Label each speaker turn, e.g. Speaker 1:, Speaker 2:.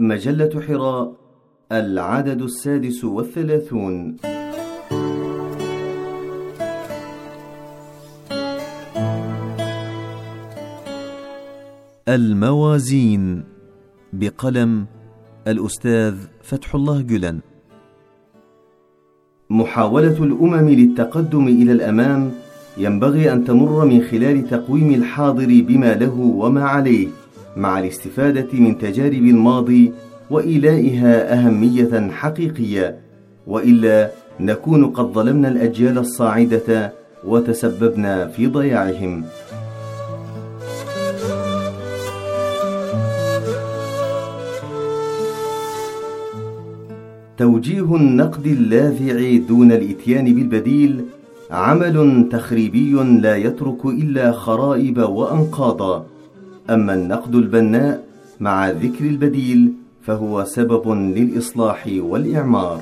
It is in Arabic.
Speaker 1: مجلة حراء العدد السادس والثلاثون.
Speaker 2: الموازين بقلم الأستاذ فتح الله جلن.
Speaker 1: محاولة الأمم للتقدم إلى الأمام ينبغي أن تمر من خلال تقويم الحاضر بما له وما عليه. مع الاستفادة من تجارب الماضي وإيلائها أهمية حقيقية وإلا نكون قد ظلمنا الأجيال الصاعدة وتسببنا في ضياعهم. توجيه النقد اللاذع دون الإتيان بالبديل عمل تخريبي لا يترك إلا خرائب وأنقاضا. أما النقد البناء مع ذكر البديل فهو سبب للإصلاح والإعمار.